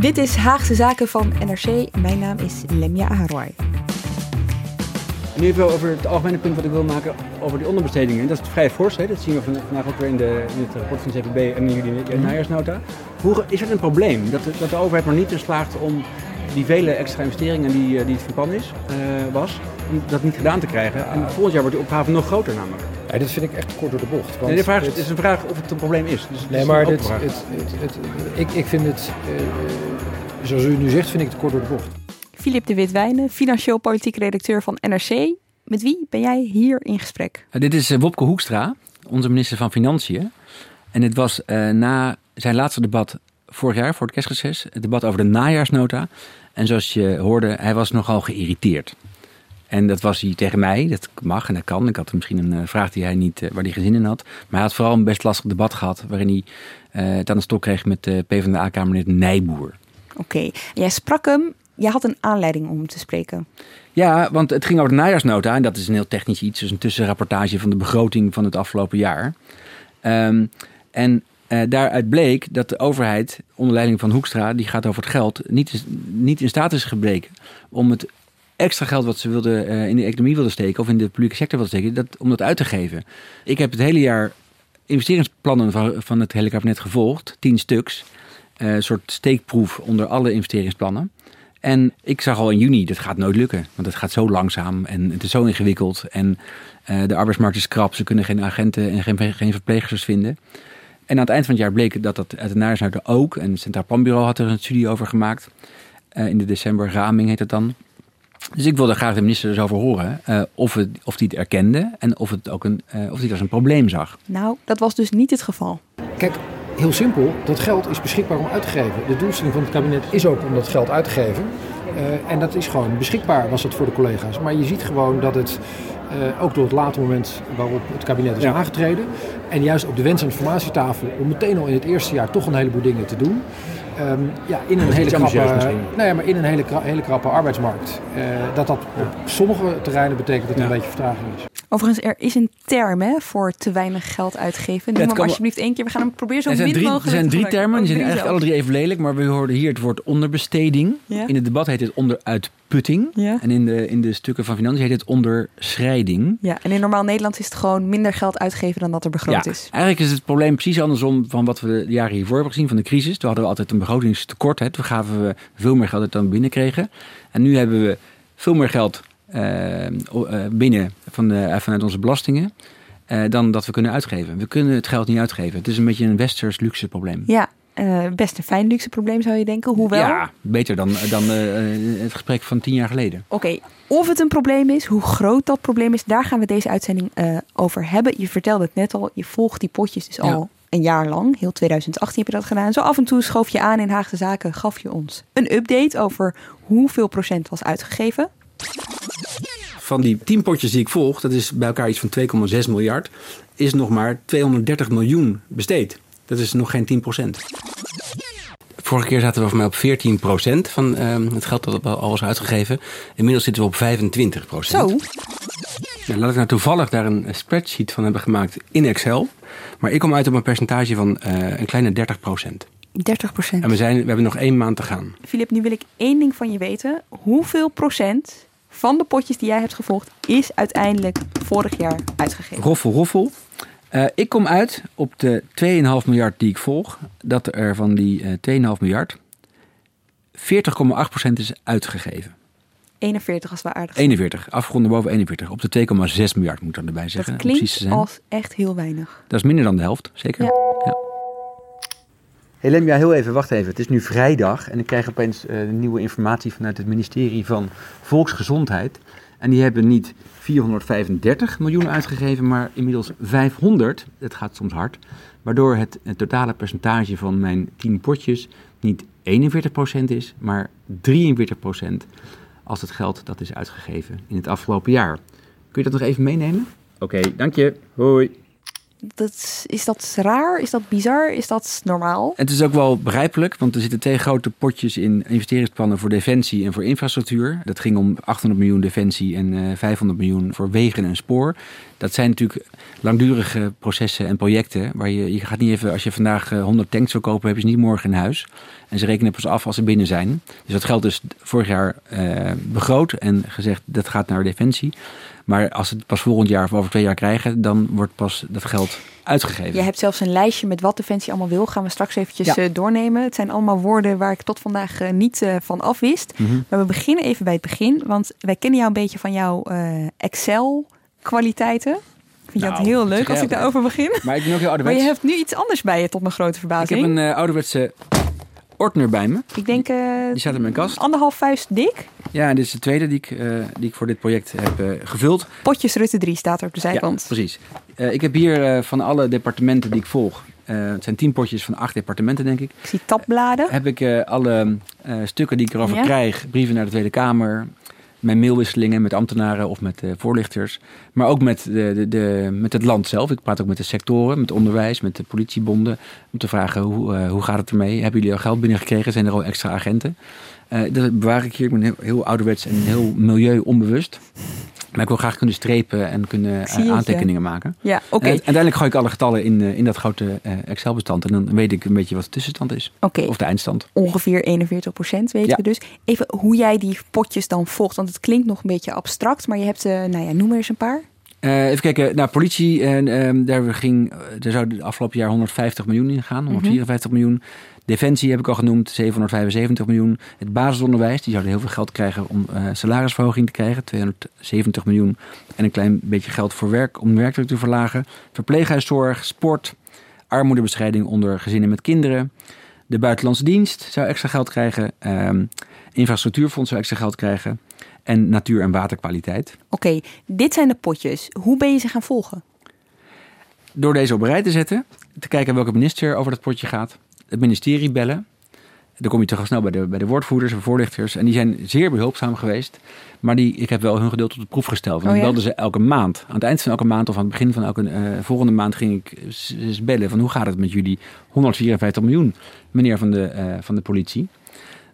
Dit is Haagse Zaken van NRC. Mijn naam is Lemja Aharwai. Nu even over het algemene punt wat ik wil maken over die onderbestedingen. Dat is vrij fors, hè? dat zien we vandaag ook weer in, de, in het rapport van de CPB en in jullie najaarsnota. Hoe, is het een probleem dat de, dat de overheid nog niet in slaagt om die vele extra investeringen die, eh, die het van plan is, uh, was, om dat niet gedaan te krijgen? En volgend jaar wordt die opgave nog groter namelijk. Ja, dit vind ik echt kort door de bocht. Want nee, de vraag, het is een vraag of het een probleem is. Dus nee, maar dit, het, het, ik, ik vind het, uh, zoals u nu zegt, vind ik het kort door de bocht. Filip de Witwijnen, financieel politiek redacteur van NRC. Met wie ben jij hier in gesprek? Uh, dit is Wopke Hoekstra, onze minister van Financiën. En dit was uh, na zijn laatste debat vorig jaar, voor het kerstreces, het debat over de najaarsnota. En zoals je hoorde, hij was nogal geïrriteerd. En dat was hij tegen mij. Dat mag en dat kan. Ik had misschien een vraag die hij niet, waar hij geen zin in had. Maar hij had vooral een best lastig debat gehad. Waarin hij uh, het aan de stok kreeg met de PvdA-kamerlid Nijboer. Oké, okay. jij sprak hem. Jij had een aanleiding om te spreken. Ja, want het ging over de najaarsnota. En dat is een heel technisch iets. Dus een tussenrapportage van de begroting van het afgelopen jaar. Um, en uh, daaruit bleek dat de overheid, onder leiding van Hoekstra, die gaat over het geld, niet, niet in staat is gebleken om het extra geld wat ze wilden, uh, in de economie wilden steken of in de publieke sector wilden steken, dat, om dat uit te geven. Ik heb het hele jaar investeringsplannen van, van het hele kabinet gevolgd, tien stuks. Uh, een soort steekproef onder alle investeringsplannen. En ik zag al in juni, dat gaat nooit lukken. Want het gaat zo langzaam en het is zo ingewikkeld. En de arbeidsmarkt is krap, ze kunnen geen agenten en geen, geen verpleegsters vinden. En aan het eind van het jaar bleek dat dat uit de ook. En het Centraal Planbureau had er een studie over gemaakt. Uh, in de december raming heet het dan. Dus ik wilde graag de minister dus over horen uh, of, het, of die het erkende en of, het ook een, uh, of die het als een probleem zag. Nou, dat was dus niet het geval. Kijk, heel simpel, dat geld is beschikbaar om uit te geven. De doelstelling van het kabinet is ook om dat geld uit te geven. Uh, en dat is gewoon beschikbaar, was het voor de collega's. Maar je ziet gewoon dat het, uh, ook door het late moment waarop het kabinet is ja. aangetreden... en juist op de wens- en informatietafel om meteen al in het eerste jaar toch een heleboel dingen te doen... Um, ja, in een hele krappe, nou ja, maar in een hele, hele krappe arbeidsmarkt. Uh, dat dat op sommige terreinen betekent dat er ja. een beetje vertraging is. Overigens, er is een term hè, voor te weinig geld uitgeven. Noem ja, hem alsjeblieft één keer. We gaan hem proberen zo min mogelijk Er zijn drie termen, die zijn eigenlijk alle drie even lelijk. Maar we hoorden hier het woord onderbesteding. Ja? In het debat heet het onderuitputting. Ja? En in de, in de stukken van financiën heet het onderschrijding. Ja, en in normaal Nederland is het gewoon minder geld uitgeven dan dat er begroot ja, is. Eigenlijk is het probleem precies andersom van wat we de jaren hiervoor hebben gezien van de crisis. Toen hadden we altijd een begrotingstekort. Hè. Toen gaven we veel meer geld dan we binnenkregen. En nu hebben we veel meer geld uh, binnen van de, vanuit onze belastingen. Uh, dan dat we kunnen uitgeven. We kunnen het geld niet uitgeven. Het is een beetje een westers luxe probleem. Ja, uh, best een fijn luxe probleem zou je denken. Hoewel... Ja, beter dan, dan het gesprek van tien jaar geleden. Oké, okay. of het een probleem is, hoe groot dat probleem is, daar gaan we deze uitzending over hebben. Je vertelde het net al, je volgt die potjes dus ja. al een jaar lang. Heel 2018 heb je dat gedaan. Zo af en toe schoof je aan in Haagse Zaken, gaf je ons een update over hoeveel procent was uitgegeven. Van die 10 potjes die ik volg, dat is bij elkaar iets van 2,6 miljard, is nog maar 230 miljoen besteed. Dat is nog geen 10 procent. Vorige keer zaten we voor mij op 14 procent van uh, het geld dat al was uitgegeven. Inmiddels zitten we op 25 procent. Zo. Nou, laat ik nou toevallig daar een spreadsheet van hebben gemaakt in Excel. Maar ik kom uit op een percentage van uh, een kleine 30 procent. 30 procent. En we, zijn, we hebben nog één maand te gaan. Filip, nu wil ik één ding van je weten. Hoeveel procent van de potjes die jij hebt gevolgd is uiteindelijk vorig jaar uitgegeven? Roffel, roffel. Uh, ik kom uit op de 2,5 miljard die ik volg. Dat er van die uh, 2,5 miljard 40,8% is uitgegeven. 41 als we aardig 41, afgeronden boven 41. Op de 2,6 miljard moet ik erbij zeggen. Dat om precies te klinkt zijn. als echt heel weinig. Dat is minder dan de helft, zeker. Ja. Ja. Hey heel even, wacht even. Het is nu vrijdag en ik krijg opeens eh, nieuwe informatie vanuit het ministerie van Volksgezondheid. En die hebben niet 435 miljoen uitgegeven, maar inmiddels 500. Het gaat soms hard. Waardoor het, totale percentage van mijn 10 potjes niet 41% is, maar 43% als het geld dat is uitgegeven in het afgelopen jaar. Kun je dat nog even meenemen? Oké, dank je. Hoi. Dat, is dat raar? Is dat bizar? Is dat normaal? Het is ook wel begrijpelijk, want er zitten twee grote potjes in investeringsplannen voor defensie en voor infrastructuur. Dat ging om 800 miljoen defensie en eh, 500 miljoen voor wegen en spoor. Dat zijn natuurlijk langdurige processen en projecten. Waar je, je gaat niet even, als je vandaag eh, 100 tanks wil kopen, heb je ze niet morgen in huis. En ze rekenen pas af als ze binnen zijn. Dus dat geld is vorig jaar eh, begroot en gezegd dat gaat naar defensie. Maar als ze het pas volgend jaar of over twee jaar krijgen, dan wordt pas dat geld uitgegeven. Je hebt zelfs een lijstje met wat Defensie allemaal wil. Gaan we straks eventjes Ja. eh, doornemen. Het zijn allemaal woorden waar ik tot vandaag eh, niet eh, van afwist. Mhm. Maar we beginnen even bij het begin. Want wij kennen jou een beetje van jouw Excel-kwaliteiten. Vind je Nou, dat heel dat leuk als ik daarover begin? Maar ik ben ook heel Maar ouderwets. je hebt nu iets anders bij je, tot mijn grote Ik verbazing. heb een ouderwetse ordner bij me. Ik denk eh, Die staat in mijn kast. anderhalf vuist dik. Ja, dit is de tweede die ik, eh, die ik voor dit project heb eh, gevuld. Potjes Rutte 3 staat er op de Ja, zijkant. precies. Eh, ik heb hier eh, van alle departementen die ik volg. eh, het zijn tien potjes van acht departementen, denk ik. ik zie tabbladen. Heb ik eh, alle eh, stukken die ik erover Ja. krijg, brieven naar de Tweede Kamer, mijn mailwisselingen met ambtenaren of met eh, voorlichters, maar ook met, de, de, de, met het land zelf. Ik praat ook met de sectoren, met onderwijs, met de politiebonden, om te vragen hoe, eh, hoe gaat het ermee? Hebben jullie al geld binnengekregen? Zijn er al extra agenten? Eh, dat bewaar ik hier. Ik ben heel, heel ouderwets en heel milieu-onbewust. Maar ik wil graag kunnen strepen en kunnen eh, aantekeningen maken. Ja, oké. En uiteindelijk gooi ik alle getallen in, eh, in dat grote eh, Excel-bestand. En dan weet ik een beetje wat de tussenstand is. Of de eindstand. Ongeveer 41 procent weten Ja. we dus. Even hoe jij die potjes dan volgt. Want het klinkt nog een beetje abstract. Maar je hebt, eh, nou ja, noem maar eens een paar. Eh, even kijken, naar politie. En, ehm, daar, ging, daar zou de afgelopen jaar 150 miljoen in gaan. 154 miljoen. Defensie heb ik al genoemd, 775 miljoen. Het basisonderwijs, die zouden heel veel geld krijgen om eh, salarisverhoging te krijgen. 270 miljoen. En een klein beetje geld voor werk, om werkdruk te verlagen. Verpleeghuiszorg, sport, armoedebestrijding onder gezinnen met kinderen. De buitenlandse dienst zou extra geld krijgen. Ehm, infrastructuurfonds zou extra geld krijgen. En natuur- en waterkwaliteit. Oké, dit zijn de potjes. Hoe ben je ze gaan volgen? door deze op rij te zetten, te kijken welke minister over dat potje gaat, het ministerie bellen. Dan kom je toch al snel bij de, bij de woordvoerders en voorlichters. En die zijn zeer behulpzaam geweest. Maar die, ik heb wel hun geduld op de proef gesteld. Want Oh ik ja? belde ze elke maand. Aan het eind van elke maand of aan het begin van elke eh, volgende maand ging ik eens bellen. Van hoe gaat het met jullie 154 miljoen, meneer van de, eh, van de politie?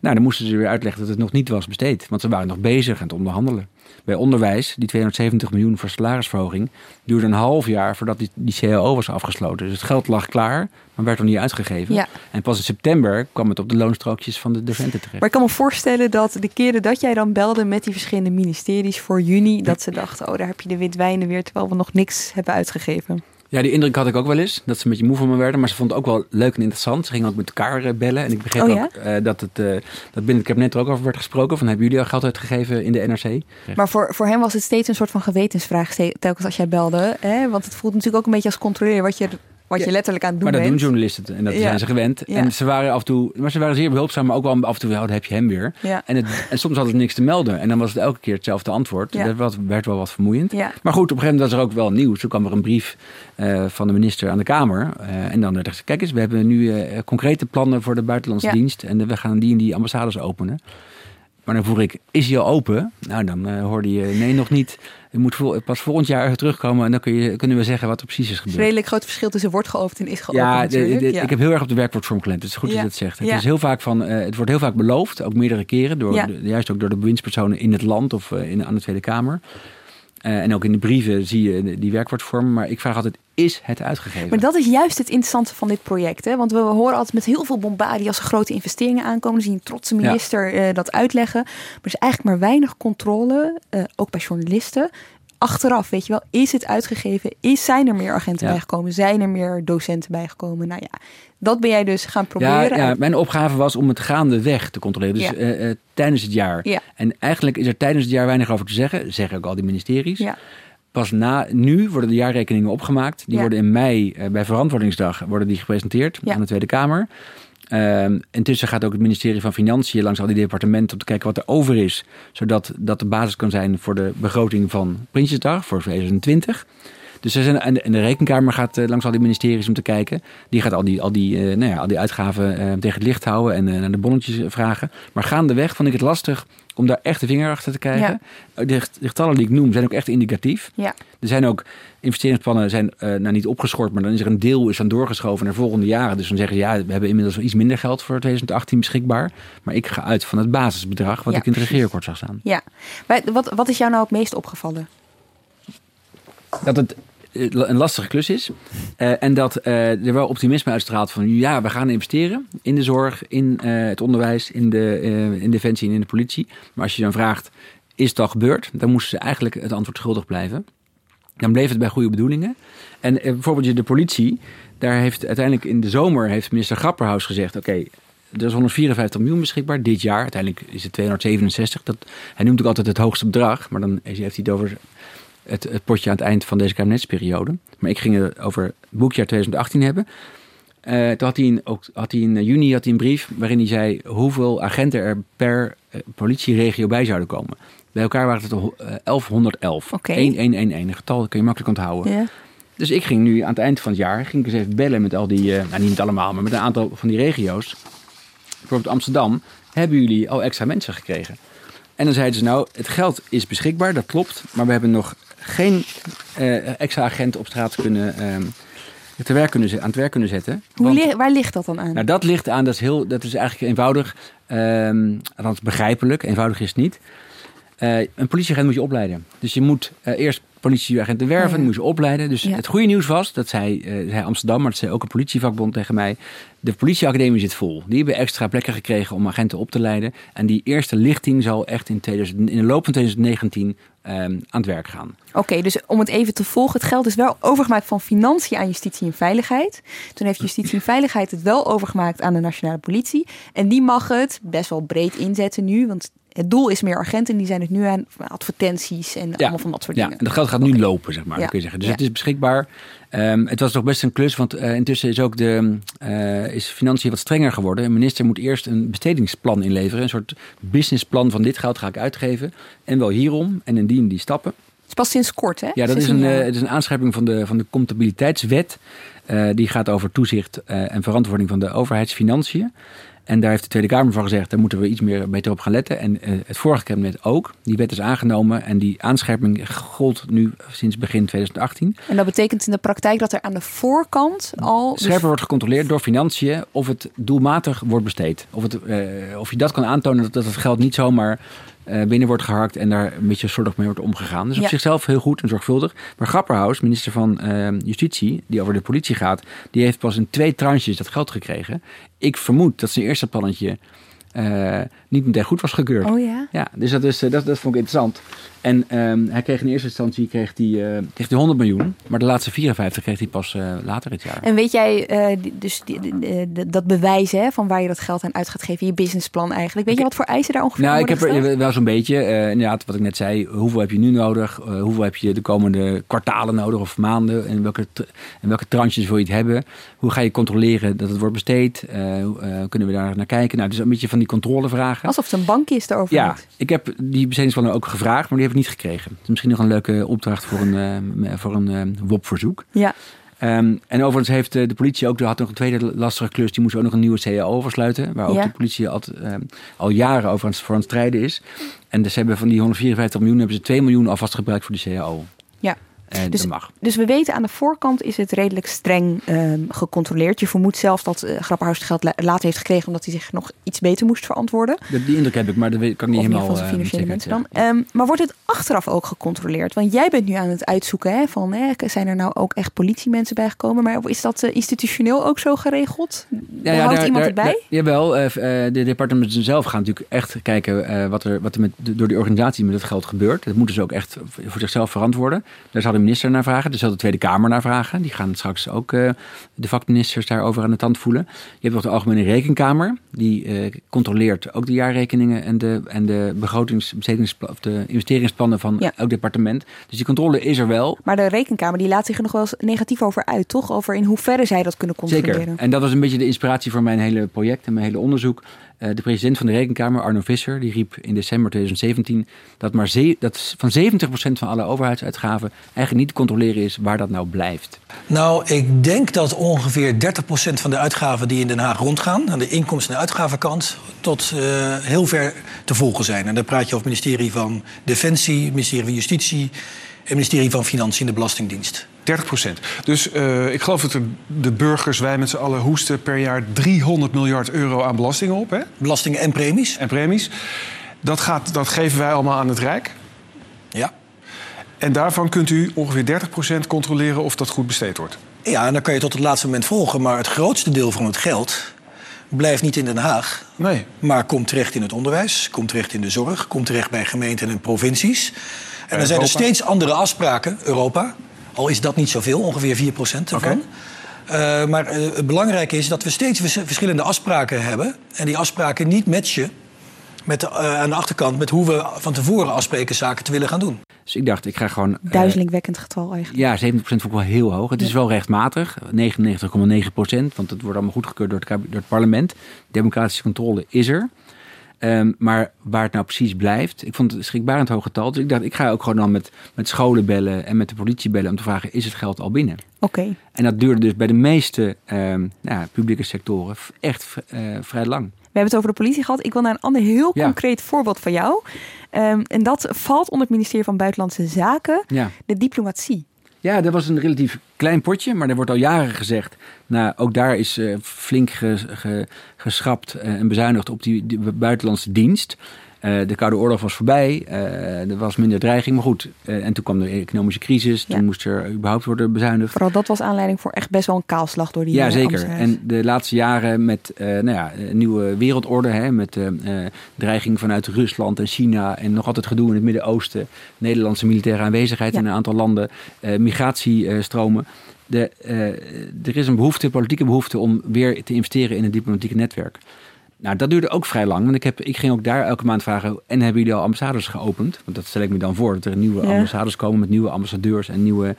Nou, dan moesten ze weer uitleggen dat het nog niet was besteed. Want ze waren nog bezig aan het onderhandelen. Bij onderwijs, die 270 miljoen voor salarisverhoging, duurde een half jaar voordat die, die CAO was afgesloten. Dus het geld lag klaar, maar werd nog niet uitgegeven. Ja. En pas in september kwam het op de loonstrookjes van de docenten terecht. Maar ik kan me voorstellen dat de keren dat jij dan belde met die verschillende ministeries voor juni, dat ze dachten, oh daar heb je de witwijnen weer, terwijl we nog niks hebben uitgegeven. Ja, die indruk had ik ook wel eens. Dat ze een beetje moe van me werden. Maar ze vonden het ook wel leuk en interessant. Ze gingen ook met elkaar eh, bellen. En ik begreep Oh, ook ja? eh, dat, het, eh, dat binnen het kabinet er ook over werd gesproken. Van, hebben jullie al geld uitgegeven in de NRC? Maar voor, voor hem was het steeds een soort van gewetensvraag, telkens als jij belde. Hè? Want het voelt natuurlijk ook een beetje als controleren wat je, wat je letterlijk aan het doen Maar dat doen journalisten en dat zijn ze gewend. En ze waren af en toe, maar ze waren zeer behulpzaam, maar ook wel af en toe, dan heb je hem weer. Ja. En, het, en soms hadden ze niks te melden. En dan was het elke keer hetzelfde antwoord. Ja. Dat werd wel wat vermoeiend. Ja. Maar goed, op een gegeven moment was er ook wel nieuws. Toen kwam er een brief eh, van de minister aan de Kamer. Eh, en dan werd er gezegd, kijk eens, we hebben nu eh, concrete plannen voor de buitenlandse dienst. En we gaan die en die ambassades openen. Maar dan vroeg ik, is hij al open? Nou, dan eh, hoorde je, nee, nog niet. Je moet pas volgend jaar terugkomen en dan kun je, kunnen we zeggen wat er precies is Het is gebeurd. een redelijk groot verschil tussen wordt geopend en is geopend Ja, de- natuurlijk. de- ja. ik heb heel erg op de werkwoordvorm gelet. Het is goed Ja. dat je dat zegt. Het, Ja. is heel vaak van, eh, het wordt heel vaak beloofd, ook meerdere keren, door, de- juist ook door de bewindspersonen in het land of eh, in, aan de Tweede Kamer. Eh, en ook in de brieven zie je die werkwoordvorm. Maar ik vraag altijd, is het uitgegeven? Maar dat is juist het interessante van dit project. Hè? Want we horen altijd met heel veel bombardie als er grote investeringen aankomen. Dan zie je een trotse minister eh, dat uitleggen. Maar er is eigenlijk maar weinig controle, eh, ook bij journalisten, achteraf, weet je wel, is het uitgegeven? Is, zijn er meer agenten Ja. bijgekomen? Zijn er meer docenten bijgekomen? Nou ja, dat ben jij dus gaan proberen. Ja, ja, mijn opgave was om het gaandeweg te controleren. Dus Ja. eh, eh, tijdens het jaar. Ja. En eigenlijk is er tijdens het jaar weinig over te zeggen. Zeggen ook al die ministeries. Ja. Pas na, nu worden de jaarrekeningen opgemaakt. Die Ja. worden in mei eh, bij Verantwoordingsdag worden die gepresenteerd Ja. aan de Tweede Kamer. Ehm, intussen gaat ook het ministerie van Financiën langs al die departementen om te kijken wat er over is. Zodat dat de basis kan zijn voor de begroting van Prinsjesdag voor 2020. Dus er zijn, en de- en de rekenkamer gaat eh, langs al die ministeries om te kijken. Die gaat al die, al die, eh, nou ja, al die uitgaven eh, tegen het licht houden en naar de bonnetjes vragen. Maar gaandeweg vond ik het lastig om daar echt de vinger achter te krijgen. Eh, De, de getallen die ik noem zijn ook echt indicatief. Ja. Er zijn ook investeringsplannen zijn eh, nou niet opgeschort, maar dan is er een deel is dan doorgeschoven naar volgende jaren. Dus dan zeggen ze ja, we hebben inmiddels iets minder geld voor 2018 beschikbaar. Maar ik ga uit van het basisbedrag wat Ja, ik in het regeerakkoord zag staan. Ja. Wij- Wat, wat is jou nou het meest opgevallen? Dat het een lastige klus is. Eh, en dat eh, er wel optimisme uitstraalt van ja, we gaan investeren in de zorg, in eh, het onderwijs, in, de, eh, in defensie en in de politie. Maar als je dan vraagt, is het al gebeurd? Dan moesten ze eigenlijk het antwoord schuldig blijven. Dan bleef het bij goede bedoelingen. En eh, bijvoorbeeld de politie, daar heeft uiteindelijk in de zomer heeft minister Grapperhaus gezegd: oké, er is 154 miljoen beschikbaar dit jaar. Uiteindelijk is het 267. Dat, hij noemt ook altijd het hoogste bedrag, maar dan heeft hij het over het, het potje aan het eind van deze kabinetsperiode. Maar ik ging het over het boekjaar 2018 hebben. Eh, toen had hij, in, ook, had hij in juni had hij een brief waarin hij zei hoeveel agenten er per eh, politieregio bij zouden komen. Bij elkaar waren het er eh, 1111. Oké. 1111. Een getal dat kun je makkelijk onthouden. Dus ik ging nu aan het eind van het jaar ging ik eens even bellen met al die, eh, nou niet met allemaal, maar met een aantal van die regio's. Bijvoorbeeld Amsterdam. Hebben jullie al extra mensen gekregen? En dan zeiden ze nou, het geld is beschikbaar, dat klopt. Maar we hebben nog geen eh, extra agenten op straat kunnen, ehm, te werk kunnen, aan het werk kunnen zetten. Hoe Want- li- waar ligt dat dan aan? nou, dat ligt aan, dat is, heel, dat is eigenlijk eenvoudig, ehm althans begrijpelijk, eenvoudig is het niet. Eh, een politieagent moet je opleiden. Dus je moet eh, eerst politieagenten werven, Ja. dan moet je ze opleiden. Dus Ja. het goede nieuws was, dat zei, zei Amsterdam, maar dat zei ook een politievakbond tegen mij. De politieacademie zit vol. Die hebben extra plekken gekregen om agenten op te leiden. En die eerste lichting zal echt in, 2000, in de loop van 2019 ehm, aan het werk gaan. Oké, dus om het even te volgen, het geld is wel overgemaakt van financiën aan justitie en veiligheid. Toen heeft justitie en veiligheid het wel overgemaakt aan de nationale politie. En die mag het best wel breed inzetten nu, want het doel is meer agenten. Die zijn het nu aan advertenties en allemaal van dat soort ja, dingen. en dat geld gaat nu lopen, zeg maar, Ja. kun je zeggen. Dus Ja. het is beschikbaar. Ehm, het was toch best een klus, want eh, intussen is ook de eh, is financiën wat strenger geworden. Een minister moet eerst een bestedingsplan inleveren. Een soort businessplan van dit geld ga ik uitgeven. En wel hierom en indien die stappen. Het is pas sinds kort, hè? Ja, dat is 16 een, eh, het is een aanscherping van de, van de comptabiliteitswet. Die gaat over toezicht en verantwoording van de overheidsfinanciën. En daar heeft de Tweede Kamer van gezegd, daar moeten we iets meer beter op gaan letten. En eh, het vorige kabinet ook. Die wet is aangenomen en die aanscherping gold nu sinds begin 2018. En dat betekent in de praktijk dat er aan de voorkant al... dus- Scherper wordt gecontroleerd door financiën of het doelmatig wordt besteed. Of, het, eh, of je dat kan aantonen dat, dat het geld niet zomaar eh, binnen wordt geharkt en daar een beetje zorgig mee wordt omgegaan. Dus op zichzelf heel goed en zorgvuldig. Maar Grapperhaus, minister van Justitie, die over de politie gaat, die heeft pas in twee tranches dat geld gekregen. Ik vermoed dat zijn eerste plannetje eh, niet meteen goed was gekeurd. Oh ja? Ja, dus dat, is, eh, dat, dat vond ik interessant. En ehm, hij kreeg in eerste instantie kreeg hij, eh, kreeg hij 100 miljoen, maar de laatste 54 kreeg hij pas later dit jaar. En weet jij die- dus die, die- die- die- dat bewijzen hè, van waar je dat geld aan uit gaat geven, je businessplan eigenlijk. Weet je wat voor eisen daar ongeveer Nou, ik heb er wel zo'n beetje, inderdaad, wat ik net zei, hoeveel heb je nu nodig? Hoeveel heb je de komende kwartalen nodig of maanden? En welke, en welke tranches wil je het hebben? Hoe ga je controleren dat het wordt besteed? Kunnen we daar naar kijken? Nou, dus een beetje van die controlevragen. Alsof het een bankje daarover Ja, moet. ik heb die bestedingsplannen ook gevraagd, maar die heb ik niet gekregen. Het is misschien nog een leuke opdracht voor een, eh, voor een eh, WOP-verzoek. Ja. Ehm, en overigens heeft eh, de politie ook, had nog een tweede lastige klus, die moest ook nog een nieuwe CAO afsluiten. Waar ook Ja. de politie al, ehm, al jaren over aan, het- voor aan het strijden is. En dus hebben van die 154 miljoen hebben ze 2 miljoen alvast gebruikt voor die CAO. En Dus- dat mag. Dus we weten aan de voorkant is het redelijk streng ehm, gecontroleerd. Je vermoedt zelfs dat uh, Grapperhaus het geld la- later heeft gekregen omdat hij zich nog iets beter moest verantwoorden. Dat- Die indruk heb ik, maar dat kan ik niet Of helemaal zijn eh, met financiële zekerheid mensen dan. Ehm, maar wordt het achteraf ook gecontroleerd? Want jij bent nu aan het uitzoeken hè, van hè, zijn er nou ook echt politiemensen bijgekomen? Maar is dat eh, institutioneel ook zo geregeld? Ja, ja, Houdt daar- iemand het bij? jawel, eh, eh, de departementen zelf gaan natuurlijk echt kijken eh, wat er, wat er met, door die organisatie met het geld gebeurt. Dat moeten ze ook echt voor zichzelf verantwoorden. Daar zal de minister naar vragen, daar zal de Tweede Kamer naar vragen. Die gaan straks ook eh, de vakministers daarover aan de tand voelen. Je hebt nog de Algemene Rekenkamer, die eh, controleert ook de jaarrekeningen en de, en de begrotings, of de investeringsplannen van Ja. elk departement. Dus die controle is er wel. Maar de rekenkamer die laat zich er nog wel eens negatief over uit, toch? Over in hoeverre zij dat kunnen controleren. Zeker. En dat was een beetje de inspiratie voor mijn hele project en mijn hele onderzoek. Eh, de president van de Rekenkamer, Arno Visser, die riep in december 2017 dat, maar ze- dat van 70% van alle overheidsuitgaven eigenlijk niet te controleren is waar dat nou blijft. Nou, ik denk dat ongeveer 30% van de uitgaven die in Den Haag rondgaan, aan de inkomsten- en uitgavenkant, tot eh, heel ver te volgen zijn. En dan praat je over het ministerie van Defensie, het ministerie van Justitie, het ministerie van Financiën en de Belastingdienst. 30 procent. Dus eh, ik geloof dat de, de burgers, wij met z'n allen, hoesten per jaar 300 miljard euro aan belastingen op. Hè? Belastingen en premies. En premies. Dat, gaat, dat geven wij allemaal aan het Rijk. Ja. En daarvan kunt u ongeveer 30 procent controleren of dat goed besteed wordt. Ja, en dan kan je tot het laatste moment volgen. Maar het grootste deel van het geld blijft niet in Den Haag. Nee. Maar komt terecht in het onderwijs, komt terecht in de zorg, komt terecht bij gemeenten en provincies. En dan zijn er steeds andere afspraken, Europa. Al is dat niet zoveel, ongeveer 4% ervan. Eh, maar eh, het belangrijke is dat we steeds vers- verschillende afspraken hebben. En die afspraken niet matchen met de, eh, aan de achterkant met hoe we van tevoren afspreken zaken te willen gaan doen. Dus ik dacht, ik ga gewoon... eh, Duizelingwekkend getal eigenlijk. ja, 70% vond ik wel heel hoog. Het is wel rechtmatig, 99,9%, want het wordt allemaal goedgekeurd door het, door het parlement. Democratische controle is er. Ehm, maar waar het nou precies blijft, ik vond het een schrikbarend hoog getal. Dus ik dacht, ik ga ook gewoon dan met, met scholen bellen en met de politie bellen om te vragen, is het geld al binnen? Oké. En dat duurde dus bij de meeste ehm, nou, publieke sectoren echt eh, vrij lang. We hebben het over de politie gehad. Ik wil naar een ander heel Ja. concreet voorbeeld van jou. Ehm, en dat valt onder het ministerie van Buitenlandse Zaken. Ja. De diplomatie. Ja, dat was een relatief klein potje, maar er wordt al jaren gezegd. Nou, ook daar is eh, flink ge- ge- geschrapt eh, en bezuinigd op die, die buitenlandse dienst. Eh, de Koude Oorlog was voorbij, eh, er was minder dreiging, maar goed. eh, en toen kwam de economische crisis, Ja. toen moest er überhaupt worden bezuinigd. Vooral dat was aanleiding voor echt best wel een kaalslag door die Ja, zeker. En de laatste jaren met nou ja, een nieuwe wereldorde, hè, met dreiging vanuit Rusland en China en nog altijd gedoe in het Midden-Oosten, Nederlandse militaire aanwezigheid Ja. in een aantal landen, migratiestromen. De, er is een behoefte, politieke behoefte om weer te investeren in het diplomatieke netwerk. Nou, dat duurde ook vrij lang. Want ik, heb, ik ging ook daar elke maand vragen: en hebben jullie al ambassades geopend? Want dat stel ik me dan voor, dat er nieuwe Ja. ambassades komen met nieuwe ambassadeurs en nieuwe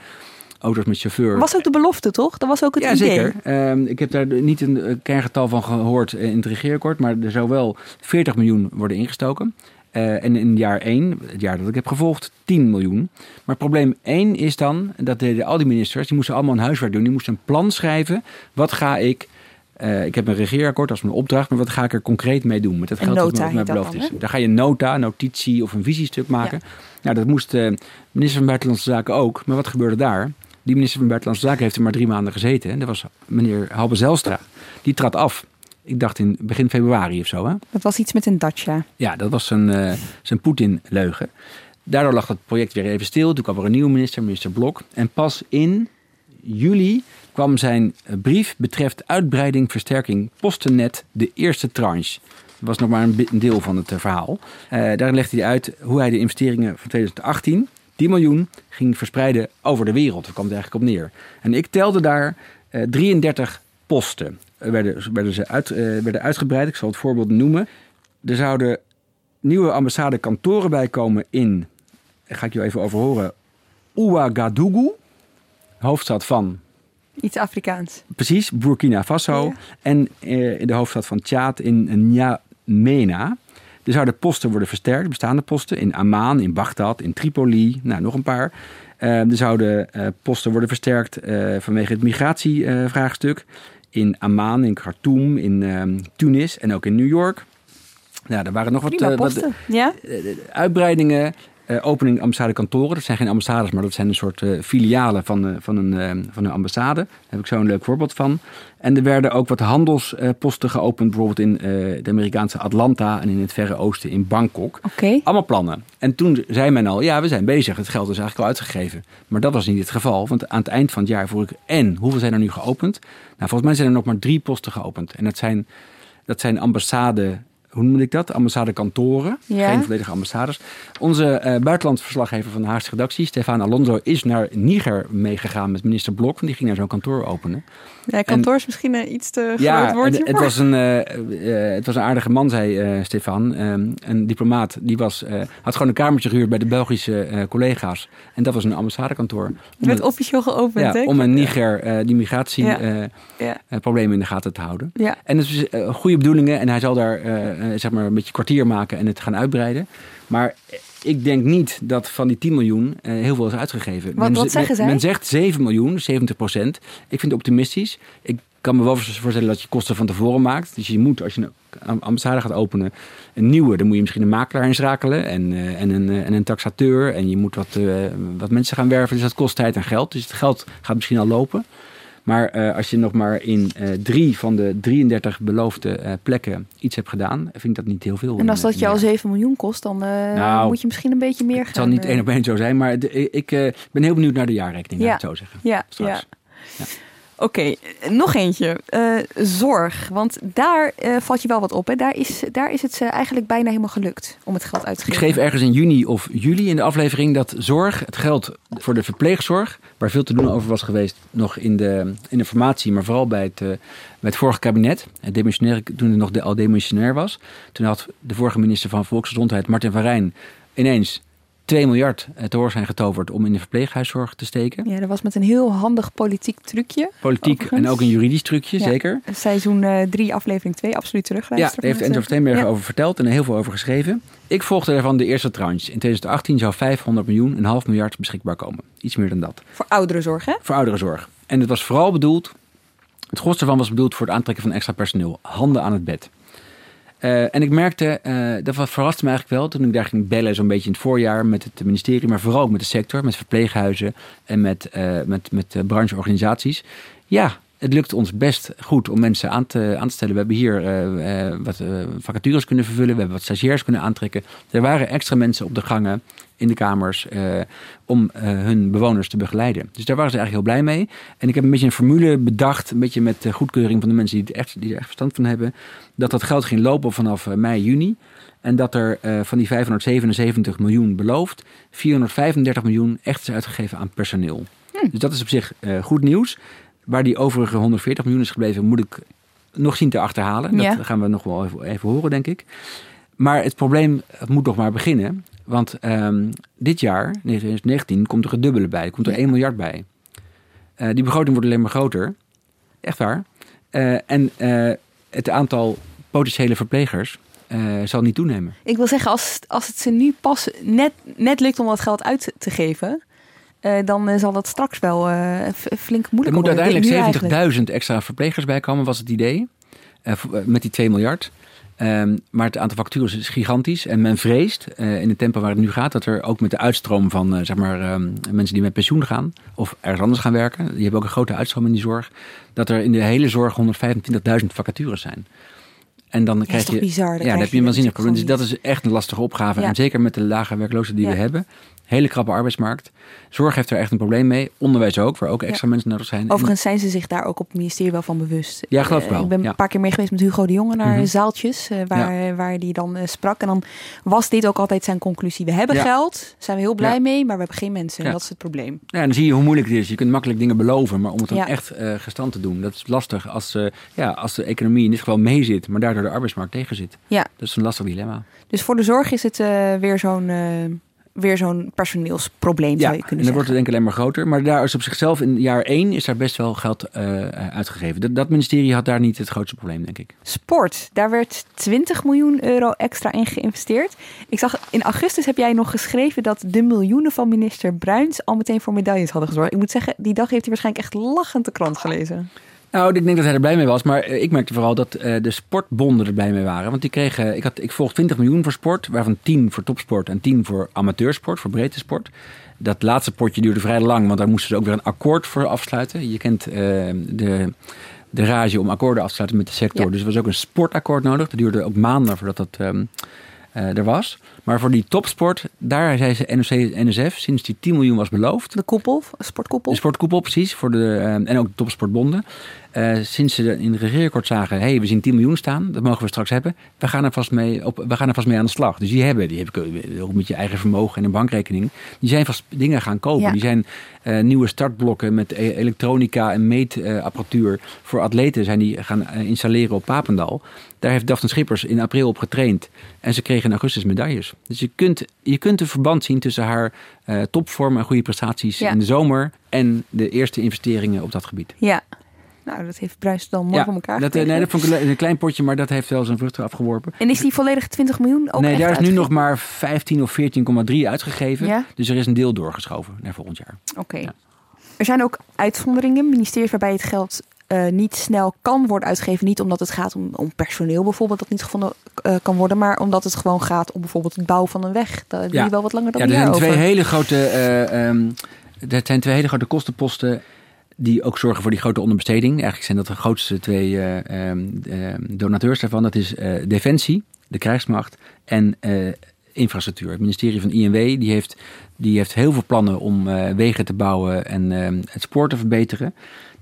auto's met chauffeur. was ook de belofte, toch? Dat was ook het Ja, idee. zeker. Ehm, ik heb daar niet een eh, kerngetal van gehoord eh, in het regeerakkoord, maar er zou wel 40 miljoen worden ingestoken. Eh, en in jaar 1, het jaar dat ik heb gevolgd, 10 miljoen. Maar probleem 1 is dan, dat deden al die ministers, die moesten allemaal een huiswerk doen. Die moesten een plan schrijven. Wat ga ik, eh, ik heb een regeerakkoord als mijn opdracht, maar wat ga ik er concreet mee doen met het Een geld dat nota mij dat beloofd dan, is. Daar ga je een nota, notitie of een visiestuk maken. Nou, dat moest de minister van Buitenlandse Zaken ook. Maar wat gebeurde daar? Die minister van Buitenlandse Zaken heeft er maar drie maanden gezeten. En dat was meneer Halbe Zelstra. Die trad af. Ik dacht in begin februari of zo. Hè? Dat was iets met een Dacia. Ja, dat was zijn, eh, zijn Poetin-leugen. Daardoor lag het project weer even stil. Toen kwam er een nieuwe minister, minister Blok. En pas in juli kwam zijn eh, brief betreft uitbreiding, versterking, postennet, de eerste tranche. Dat was nog maar een deel van het eh, verhaal. Eh, daarin legde hij uit hoe hij de investeringen van 2018, 10 miljoen, ging verspreiden over de wereld. Daar kwam het eigenlijk op neer. En ik telde daar eh, 33 posten. Er werden, werden ze uit, werden uitgebreid. Ik zal het voorbeeld noemen. Er zouden nieuwe ambassadekantoren bijkomen in, daar ga ik je even over horen, Ouagadougou, hoofdstad van, Iets Afrikaans. precies, Burkina Faso. Ja. En eh, in de hoofdstad van Tjaad in N'Djamena. Er zouden posten worden versterkt, bestaande posten, in Amman, in Bagdad, in Tripoli, nou nog een paar. Eh, er zouden eh, posten worden versterkt vanwege het migratievraagstuk. in Amman, in Khartoum, in ehm, Tunis en ook in New York. Nou, er waren nog wat, Prima wat posten. ja? uitbreidingen. Uh, opening ambassadekantoren. Dat zijn geen ambassades, maar dat zijn een soort uh, filialen van, uh, van, een, van een ambassade. Daar heb ik zo een leuk voorbeeld van. En er werden ook wat handelsposten geopend, bijvoorbeeld in de Amerikaanse Atlanta en in het Verre Oosten in Bangkok. Okay. Allemaal plannen. En toen zei men al, ja, we zijn bezig. Het geld is eigenlijk al uitgegeven. Maar dat was niet het geval, want aan het eind van het jaar vroeg ik, en hoeveel zijn er nu geopend? Nou, volgens mij zijn er nog maar drie posten geopend. En dat zijn, dat zijn ambassade hoe noem ik dat? Ambassadekantoren, Ja. geen volledige ambassades. Onze eh buitenlandsverslaggever van de Haagse redactie, Stefan Alonso, is naar Niger meegegaan met minister Blok. Want die ging naar zo'n kantoor openen. Ja, kantoor is misschien een iets te groot Ja, woordje. het, het, was een, eh, eh, het was een aardige man, zei eh, Stefan. Ehm, een diplomaat. Die was, eh, had gewoon een kamertje gehuurd bij de Belgische eh, collega's. En dat was een ambassadekantoor. Het werd officieel geopend, ja, hè? om een Niger, eh, die migratieproblemen in de gaten te houden. En het is eh, goede bedoelingen. En hij zal daar eh, eh, zeg maar een beetje kwartier maken en het gaan uitbreiden. Maar ik denk niet dat van die 10 miljoen eh, heel veel is uitgegeven. Wat- wat ze- zeggen zij? Men zegt 7 miljoen, 70 procent. Ik vind het optimistisch. Ik kan me wel voorstellen dat je kosten van tevoren maakt. Dus je moet, als je een ambassade gaat openen, een nieuwe, dan moet je misschien een makelaar inschakelen en, eh, en, een, eh, en een taxateur. En je moet wat, eh, wat mensen gaan werven. Dus dat kost tijd en geld. Dus het geld gaat misschien al lopen. Maar eh, als je nog maar in eh, drie van de 33 beloofde eh, plekken iets hebt gedaan, vind ik dat niet heel veel. En als dat je al een jaar. 7 miljoen kost, dan Nou, moet je misschien een beetje meer gaan. Het zal niet één op één zo zijn, maar de- ik ben heel benieuwd naar de jaarrekening, Ja. laat ik het zo zeggen. Ja, Straks. ja. Ja. Oké, nog eentje. Eh, zorg. Want daar eh, valt je wel wat op. Hè? Daar, is, daar is het eh, eigenlijk bijna helemaal gelukt om het geld uit te Ik geven. schreef ergens in juni of juli in de aflevering dat zorg, het geld voor de verpleegzorg, waar veel te doen over was geweest, nog in de, in de formatie, maar vooral bij het, bij het vorige kabinet, het demissionair, toen het nog de, al demissionair was. Toen had de vorige minister van Volksgezondheid, Martin van Rijn, ineens 2 miljard eh, te hoor zijn getoverd om in de verpleeghuiszorg te steken. Ja, dat was met een heel handig politiek trucje. Politiek Overigens. en ook een juridisch trucje, Ja. zeker. Seizoen 3, aflevering 2, absoluut Ja, terugluisteren. daar heeft Enzo Steenbergen Ja. over verteld en er heel veel over geschreven. Ik volgde daarvan de eerste tranche. In 2018 zou 500 miljoen, een half miljard beschikbaar komen. Iets meer dan dat. Voor ouderenzorg, hè? Voor ouderenzorg. En het was vooral bedoeld, het gros ervan was bedoeld voor het aantrekken van extra personeel. Handen aan het bed. Eh, en ik merkte, eh, dat verraste me eigenlijk wel toen ik daar ging bellen, zo'n beetje in het voorjaar met het ministerie, maar vooral ook met de sector, met verpleeghuizen en met, eh, met, met brancheorganisaties. Ja, het lukt ons best goed om mensen aan te, aan te stellen. We hebben hier wat vacatures kunnen vervullen, we hebben wat stagiairs kunnen aantrekken. Er waren extra mensen op de gangen, in de kamers, eh, om eh, hun bewoners te begeleiden. Dus daar waren ze eigenlijk heel blij mee. En ik heb een beetje een formule bedacht, een beetje met de goedkeuring van de mensen die, het echt, die er echt verstand van hebben, dat dat geld ging lopen vanaf eh, mei, juni. En dat er van die 577 miljoen beloofd, 435 miljoen echt is uitgegeven aan personeel. Dus dat is op zich goed nieuws. Waar die overige 140 miljoen is gebleven, moet ik nog zien te achterhalen. Dat gaan we nog wel even, even horen, denk ik. Maar het probleem moet nog maar beginnen. Want ehm, dit jaar, 2019, komt er het dubbele bij. Er komt er 1 miljard bij. Eh, die begroting wordt alleen maar groter. Echt waar. Eh, en eh, het aantal potentiële verplegers zal niet toenemen. Ik wil zeggen, als, als het ze nu pas net, net lukt om dat geld uit te geven, dan zal dat straks wel flink Er moeilijk worden. Nu uiteindelijk 70.000 extra verplegers bij komen, was het idee. Met die 2 miljard. Ehm, maar het aantal vacatures is gigantisch. En men vreest, eh, in het tempo waar het nu gaat, dat er ook met de uitstroom van eh, zeg maar, ehm, mensen die met pensioen gaan of ergens anders gaan werken, die hebben ook een grote uitstroom in die zorg, dat er in de hele zorg 125.000 vacatures zijn. En dan Dat is krijg toch je. bizar? Ja, dan heb je een waanzinnig probleem. Dus dat is echt een lastige opgave. Ja. En zeker met de lage werkloosheid die Ja. we hebben. Hele krappe arbeidsmarkt. Zorg heeft er echt een probleem mee. Onderwijs ook, waar ook extra mensen nodig zijn. Overigens zijn ze zich daar ook op het ministerie wel van bewust. Ja, geloof ik Eh, wel, Ik ben ja. een paar keer mee geweest met Hugo de Jonge naar Mhm. zaaltjes eh, waar, waar die dan eh, sprak. En dan was dit ook altijd zijn conclusie. We hebben geld, zijn we heel blij mee, maar we hebben geen mensen. En dat is het probleem. Ja, dan zie je hoe moeilijk het is. Je kunt makkelijk dingen beloven, maar om het dan echt gestand te doen, dat is lastig als, ja, als de economie in dit geval mee zit, maar daardoor de arbeidsmarkt tegen zit. Ja. Dat is een lastig dilemma. Dus voor de zorg is het weer zo'n weer zo'n personeelsprobleem, Ja, zou en je kunnen dan wordt het denk ik alleen maar groter. Maar daar is op zichzelf in jaar één is daar best wel geld eh, uitgegeven. Dat, dat ministerie had daar niet het grootste probleem, denk ik. Sport, daar werd 20 miljoen euro extra in geïnvesteerd. Ik zag in augustus heb jij nog geschreven dat de miljoenen van minister Bruins al meteen voor medailles hadden gezorgd. Ik moet zeggen, die dag heeft hij waarschijnlijk echt lachend de krant gelezen. Nou, ik denk dat hij er blij mee was. Maar ik merkte vooral dat de sportbonden er blij mee waren. Want die kregen, ik, had, ik volg 20 miljoen voor sport, waarvan 10 voor topsport en 10 voor amateursport, voor breedte sport. Dat laatste potje duurde vrij lang, want daar moesten ze ook weer een akkoord voor afsluiten. Je kent de de rage om akkoorden af te sluiten met de sector. Dus er was ook een sportakkoord nodig. Dat duurde ook maanden voordat dat um, er was. Maar voor die topsport, daar zei ze NOC NSF sinds die 10 miljoen was beloofd. De koepel, sportkoepel. De sportkoepel, precies. Voor de, uh, en ook de topsportbonden. Uh, sinds ze in de regeerakkoord zagen, hey, we zien 10 miljoen staan, dat mogen we straks hebben. We gaan er vast mee, op, we gaan er vast mee aan de slag. Dus die hebben, die heb ik ook met je eigen vermogen en een bankrekening. Die zijn vast dingen gaan kopen. Ja. Die zijn uh, nieuwe startblokken met e-, elektronica en meetapparatuur voor atleten zijn die gaan installeren op Papendal. Daar heeft Daphne Schippers in april op getraind. En ze kregen in augustus medailles. Dus je kunt, je kunt een verband zien tussen haar uh, topvorm en goede prestaties in de zomer en de eerste investeringen op dat gebied. Ja. Nou, dat heeft Bruis dan mooi ja, voor elkaar dat, Nee, dat vond ik een klein potje, maar dat heeft wel zijn vruchten afgeworpen. En is die volledige 20 miljoen ook Nee, daar is nu nog maar 15 of 14,3 uitgegeven. Ja? Dus er is een deel doorgeschoven naar volgend jaar. Oké. Ja. Er zijn ook uitzonderingen, ministeries waarbij het geld uh, niet snel kan worden uitgegeven. Niet omdat het gaat om, om personeel bijvoorbeeld dat niet gevonden uh, kan worden, maar omdat het gewoon gaat om bijvoorbeeld het bouwen van een weg. Daar ja. wel wat langer dan ja, een jaar er zijn over. twee hele grote, uh, um, er zijn twee hele grote kostenposten die ook zorgen voor die grote onderbesteding. Eigenlijk zijn dat de grootste twee uh, donateurs daarvan. Dat is uh, Defensie, de krijgsmacht en infrastructuur. Het ministerie van INW die heeft, die heeft heel veel plannen om wegen te bouwen en het spoor te verbeteren.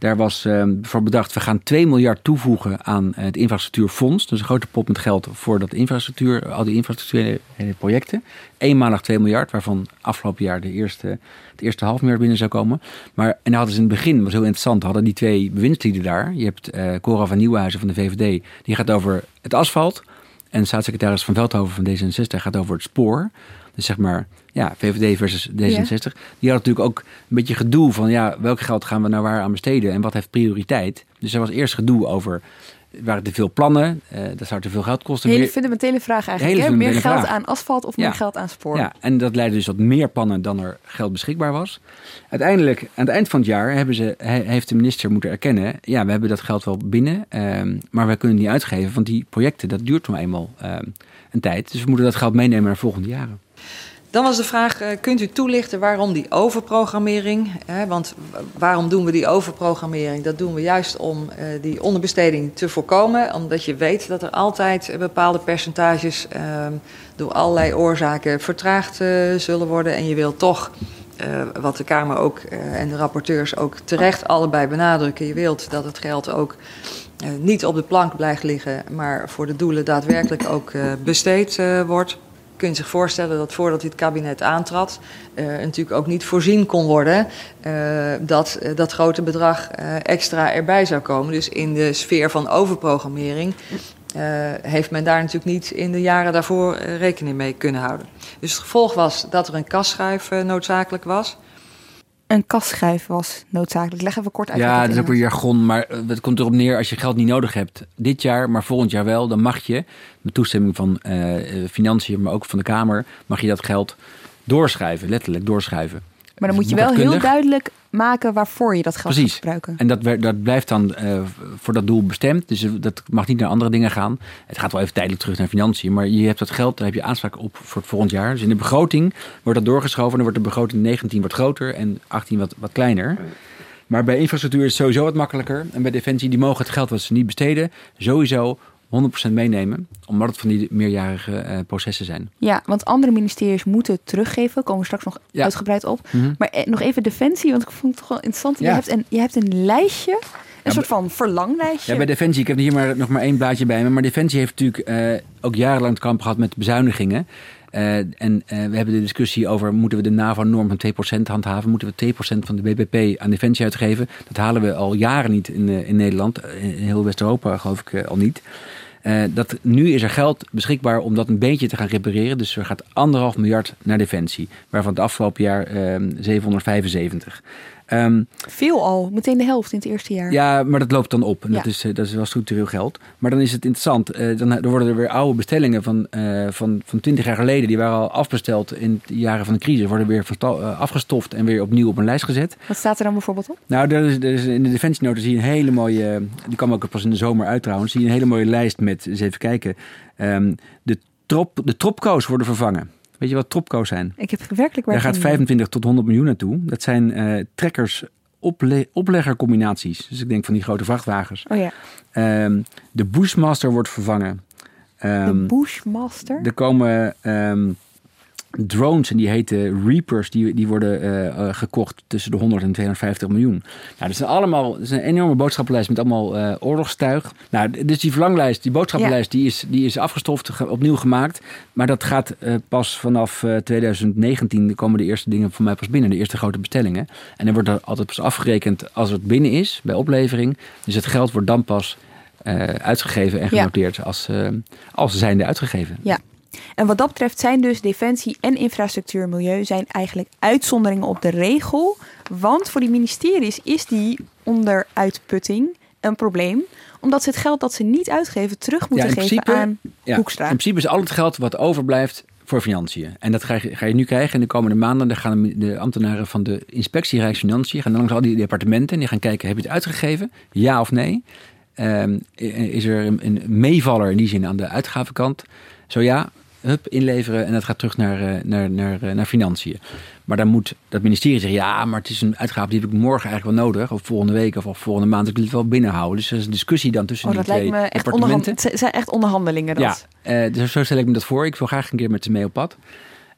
Daar was uh, voor bedacht, we gaan 2 miljard toevoegen aan het infrastructuurfonds. Dus een grote pot met geld voor dat infrastructuur, al die infrastructurele projecten. Eenmalig 2 miljard, waarvan afgelopen jaar de eerste, het eerste half miljard binnen zou komen. Maar, en dan hadden ze in het begin, was heel interessant, hadden die twee bewindslieden daar. Je hebt uh, Cora van Nieuwenhuizen van de VVD, die gaat over het asfalt. En staatssecretaris van Veldhoven van D66 gaat over het spoor. Dus zeg maar, ja, VVD versus D66. Ja. Die had natuurlijk ook een beetje gedoe van, ja, welk geld gaan we nou waar aan besteden en wat heeft prioriteit? Dus er was eerst gedoe over, waren te veel plannen, uh, dat zou te veel geld kosten. Hele meer, fundamentele vraag eigenlijk. Hele meer geld vraag. aan asfalt of ja. meer geld aan spoor? Ja, en dat leidde dus tot meer plannen dan er geld beschikbaar was. Uiteindelijk, aan het eind van het jaar, hebben ze, heeft de minister moeten erkennen, ja, we hebben dat geld wel binnen, um, maar we kunnen het niet uitgeven, want die projecten, dat duurt nog eenmaal um, een tijd. Dus we moeten dat geld meenemen naar volgende jaren. Dan was de vraag, kunt u toelichten waarom die overprogrammering? Want waarom doen we die overprogrammering? Dat doen we juist om uh, die onderbesteding te voorkomen. Omdat je weet dat er altijd bepaalde percentages uh, door allerlei oorzaken vertraagd zullen worden. En je wilt toch, wat de Kamer ook en de rapporteurs ook terecht allebei benadrukken... je wilt dat het geld ook niet op de plank blijft liggen... maar voor de doelen daadwerkelijk ook besteed wordt kun je zich voorstellen dat voordat dit kabinet aantrad, uh, natuurlijk ook niet voorzien kon worden uh, dat uh, dat grote bedrag extra erbij zou komen. Dus in de sfeer van overprogrammering heeft men daar natuurlijk niet in de jaren daarvoor rekening mee kunnen houden. Dus het gevolg was dat er een kasschuif noodzakelijk was een kasschijf was noodzakelijk. Leg even kort uit. Ja, dat is ook weer jargon, maar het komt erop neer als je geld niet nodig hebt dit jaar, maar volgend jaar wel, dan mag je met toestemming van uh, financiën, maar ook van de Kamer, mag je dat geld doorschrijven, letterlijk doorschrijven. Maar dan moet je wel heel duidelijk maken waarvoor je dat geld Precies. gaat gebruiken. En dat, dat blijft dan uh, voor dat doel bestemd. Dus dat mag niet naar andere dingen gaan. Het gaat wel even tijdelijk terug naar financiën. Maar je hebt dat geld, daar heb je aanspraak op voor het volgend jaar. Dus in de begroting wordt dat doorgeschoven. Dan wordt de begroting 19 wat groter en 18 wat, wat kleiner. Maar bij infrastructuur is het sowieso wat makkelijker. En bij Defensie, die mogen het geld wat ze niet besteden, sowieso 100% meenemen, omdat het van die meerjarige uh, processen zijn. Ja, want andere ministeries moeten teruggeven, komen we straks nog ja. uitgebreid op. Mm -hmm. Maar eh, nog even Defensie, want ik vond het toch wel interessant. Ja. Je, hebt een, je hebt een lijstje, een ja, soort van verlanglijstje. Ja, bij Defensie, ik heb hier maar, nog maar één blaadje bij me, maar Defensie heeft natuurlijk uh, ook jarenlang het kamp gehad met bezuinigingen. Uh, en uh, we hebben de discussie over moeten we de NAVO-norm van 2% handhaven? Moeten we 2% van de BBP aan defensie uitgeven? Dat halen we al jaren niet in, uh, in Nederland. In heel West-Europa geloof ik al niet. Dat, nu is er geld beschikbaar om dat een beetje te gaan repareren. Dus er gaat anderhalf miljard naar defensie. Waarvan het afgelopen jaar uh, 775. Ehm, Veel al, meteen de helft in het eerste jaar. ja, maar dat loopt dan op. En Ja. dat, is, eh, dat is wel structureel geld. Maar dan is het interessant. eh, dan, dan worden er weer oude bestellingen van, eh, van, van 20 jaar geleden. Die waren al afbesteld in de jaren van de crisis. Worden weer afgestoft en weer opnieuw op een lijst gezet. Wat staat er dan bijvoorbeeld op? Nou, er is, er is in de defensienota zie je een hele mooie... Die kwam ook pas in de zomer uit trouwens. Zie je een hele mooie lijst met, eens even kijken. Ehm, de, trop, de tropco's worden vervangen. Weet je wat tropco's zijn? Ik heb werkelijk waar Daar gaat geen- 25 tot 100 miljoen naartoe. Dat zijn eh, trekkers ople opleggercombinaties. Dus ik denk van die grote vrachtwagens. Oh ja, Ehm, de Bushmaster wordt vervangen. de Ehm, Bushmaster. er komen ehm, drones en die heten Reapers. Die, die worden eh, eh, gekocht tussen de 100 en 250 miljoen. Nou, dat zijn allemaal, dat is een enorme boodschappenlijst met allemaal eh, oorlogstuig. Nou, dus die verlanglijst, die boodschappenlijst, die, is, die is afgestoft, ge- opnieuw gemaakt. Maar dat gaat pas vanaf eh, 2019, er komen de eerste dingen voor mij pas binnen. De eerste grote bestellingen. En dan wordt er altijd pas afgerekend als het binnen is, bij oplevering. Dus het geld wordt dan pas uitgegeven en Ja. genoteerd als, eh, als ze zijnde uitgegeven. Ja. En wat dat betreft zijn dus defensie en infrastructuur en milieu zijn eigenlijk uitzonderingen op de regel. Want voor die ministeries is die onderuitputting een probleem. Omdat ze het geld dat ze niet uitgeven terug moeten geven principe- aan Ja, Hoekstra. In principe is al het geld wat overblijft voor financiën. En dat ga je, ga je nu krijgen. In de komende maanden dan gaan de, ambtenaren van de inspectie Rijksfinanciën... gaan dan langs al die departementen en die gaan kijken... heb je het uitgegeven? Ja of nee? Ehm, is er een, een meevaller in die zin aan de uitgavenkant? Zo ja, hup, inleveren en dat gaat terug naar, eh, naar, naar, eh, naar financiën. Maar dan moet dat ministerie zeggen... ja, maar het is een uitgave die heb ik morgen eigenlijk wel nodig... of volgende week of, of volgende maand. Ik wil het wel binnenhouden. Dus er is een discussie dan tussen Oh, die dat lijkt twee me echt het zijn echt onderhandelingen. Dat. Ja, eh, dus zo stel ik me dat voor. Ik wil graag een keer met ze mee op pad.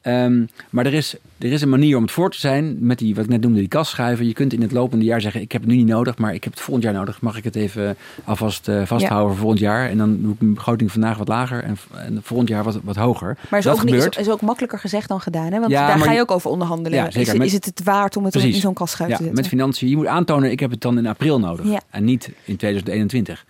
Ehm, maar er is, er is een manier om het voor te zijn. Met die, wat ik net noemde, die kastschuiven. Je kunt in het lopende jaar zeggen: Ik heb het nu niet nodig, maar ik heb het volgend jaar nodig. Mag ik het even alvast eh, vasthouden voor volgend jaar? En dan doe ik mijn begroting vandaag wat lager en, en volgend jaar wat, wat hoger. Maar is dat ook, gebeurt. is, is ook makkelijker gezegd dan gedaan. Hè? Want Ja, daar ga je je- ook over onderhandelen. Ja, zeker. is, is het het waard om het Precies. in zo'n kastschuif te zetten? met financiën. Je moet aantonen, ik heb het dan in april nodig. En niet in 2021.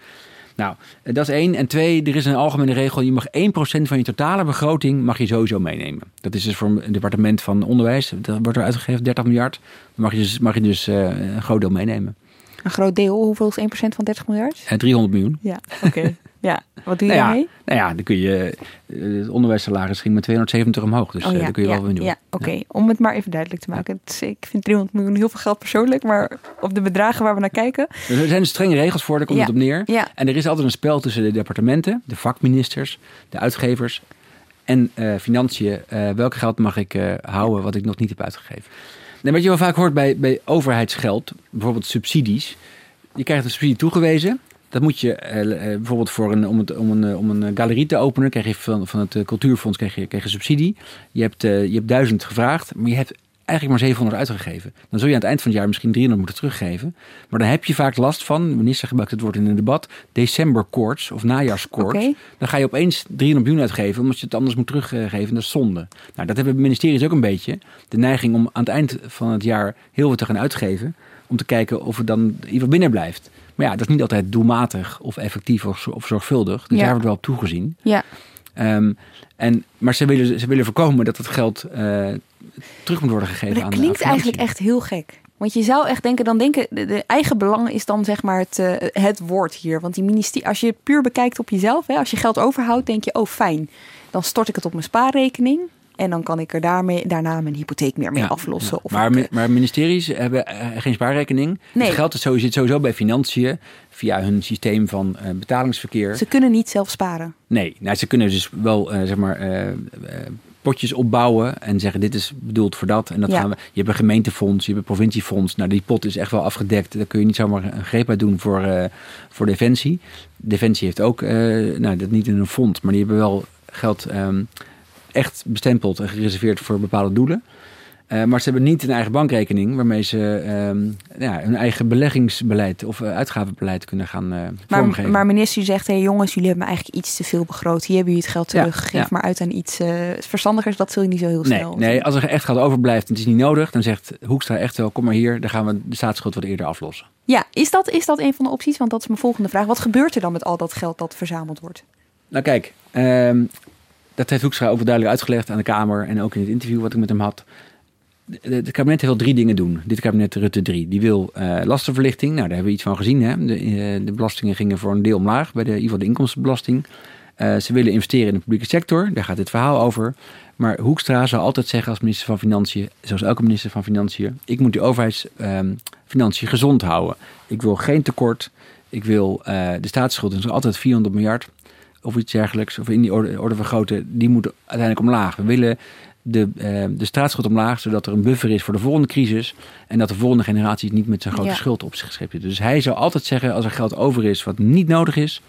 Nou, eh, dat is één. En twee, er is een algemene regel. Je mag 1% van je totale begroting mag je sowieso meenemen. Dat is dus voor een departement van onderwijs. Dat wordt er uitgegeven, 30 miljard. Dan mag je dus, mag je dus eh, een groot deel meenemen. Een groot deel. Hoeveel is 1% van 30 miljard? Eh, 300 miljoen. Ja, oké. ja. Wat doe je Nou ja, daarmee? nou ja, dan kun je... eh, Het onderwijssalaris ging met 270 omhoog. Dus Oh eh, ja, daar kun je ja, wel mee doen. Ja, oké. Om het maar even duidelijk te maken. Ik vind 300 miljoen heel veel geld persoonlijk, maar op de bedragen waar we naar kijken. Er zijn strenge regels voor, daar komt het op neer. Ja. En er is altijd een spel tussen de departementen, de vakministers, de uitgevers en eh, financiën. Eh, welk geld mag ik houden wat ik nog niet heb uitgegeven? Nee, wat je wel vaak hoort bij, bij overheidsgeld, bijvoorbeeld subsidies. Je krijgt een subsidie toegewezen. Dat moet je eh, eh, bijvoorbeeld voor een, om, het, om, een, eh, om een galerie te openen, krijg je van, van het cultuurfonds krijg je, krijg subsidie. Je hebt, je hebt duizend gevraagd, maar je hebt eigenlijk maar 700 uitgegeven. Dan zul je aan het eind van het jaar misschien 300 moeten teruggeven. Maar dan heb je vaak last van, de minister gebruikt het woord in een debat, decemberkoorts of najaarskoorts. Dan ga je opeens 300 miljoen uitgeven, omdat je het anders moet teruggeven. Dat is zonde. Nou, dat hebben ministeries ook een beetje. De neiging om aan het eind van het jaar heel veel te gaan uitgeven. Om te kijken of het dan geval binnen blijft. Maar ja, dat is niet altijd doelmatig of effectief of, zorgvuldig. Dus Ja. daar wordt wel op toegezien. Ja, Ehm, en, maar ze willen, ze willen voorkomen dat het geld eh, terug moet worden gegeven maar dat aan klinkt eigenlijk echt heel gek. Want je zou echt denken, dan denken, de, de eigen belang is dan zeg maar het, eh, het woord hier. Want die ministerie, als je het puur bekijkt op jezelf, hè, als je geld overhoudt, denk je, oh fijn, dan stort ik het op mijn spaarrekening. En dan kan ik er daarmee, daarna mijn hypotheek meer mee Ja, aflossen. ja. Of maar, ik, eh, maar ministeries hebben eh, geen spaarrekening. Nee. Het geld is sowieso, zit sowieso bij financiën via hun systeem van eh, betalingsverkeer. ze kunnen niet zelf sparen. Nee, nou, ze kunnen dus wel zeg maar potjes opbouwen en zeggen dit is bedoeld voor dat. En dat Ja. gaan we. Je hebt een gemeentefonds, je hebt een provinciefonds. Nou, die pot is echt wel afgedekt. Daar kun je niet zomaar een greep uit doen voor, voor Defensie. Defensie heeft ook, nou dat niet in een fonds, maar die hebben wel geld ehm, echt bestempeld en gereserveerd voor bepaalde doelen. Eh, maar ze hebben niet een eigen bankrekening waarmee ze ehm, ja, hun eigen beleggingsbeleid of eh, uitgavenbeleid kunnen gaan eh Maar, vormgeven. maar minister zegt, hé hey, jongens, jullie hebben eigenlijk iets te veel begroot. Hier hebben jullie het geld Ja, terug. Geef ja. maar uit aan iets verstandigers. Dat zul je niet zo heel Nee, snel. nee, als er echt geld overblijft en het is niet nodig, dan zegt Hoekstra echt wel, kom maar hier, dan gaan we de staatsschuld wat eerder aflossen. Ja, is dat, is dat een van de opties? Want dat is mijn volgende vraag. Wat gebeurt er dan met al dat geld dat verzameld wordt? Nou kijk, ehm, dat heeft Hoekstra ook duidelijk uitgelegd aan de Kamer en ook in het interview wat ik met hem had. het kabinet wil drie dingen doen. Dit kabinet Rutte 3. Die wil uh, lastenverlichting. Nou, daar hebben we iets van gezien. Hè? De, uh, de belastingen gingen voor een deel omlaag. Bij de, in de inkomstenbelasting. Uh, ze willen investeren in de publieke sector. Daar gaat dit verhaal over. Maar Hoekstra zou altijd zeggen als minister van Financiën, zoals elke minister van Financiën, ik moet de overheidsfinanciën um, gezond houden. Ik wil geen tekort. Ik wil de staatsschuld, is altijd 400 miljard of iets dergelijks, of in die orde, orde van grootte, die moet uiteindelijk omlaag. We willen de, uh, de staatsschuld omlaag, zodat er een buffer is voor de volgende crisis. En dat de volgende generatie niet met zijn grote ja. schuld op zich schept. Dus hij zou altijd zeggen, als er geld over is wat niet nodig is,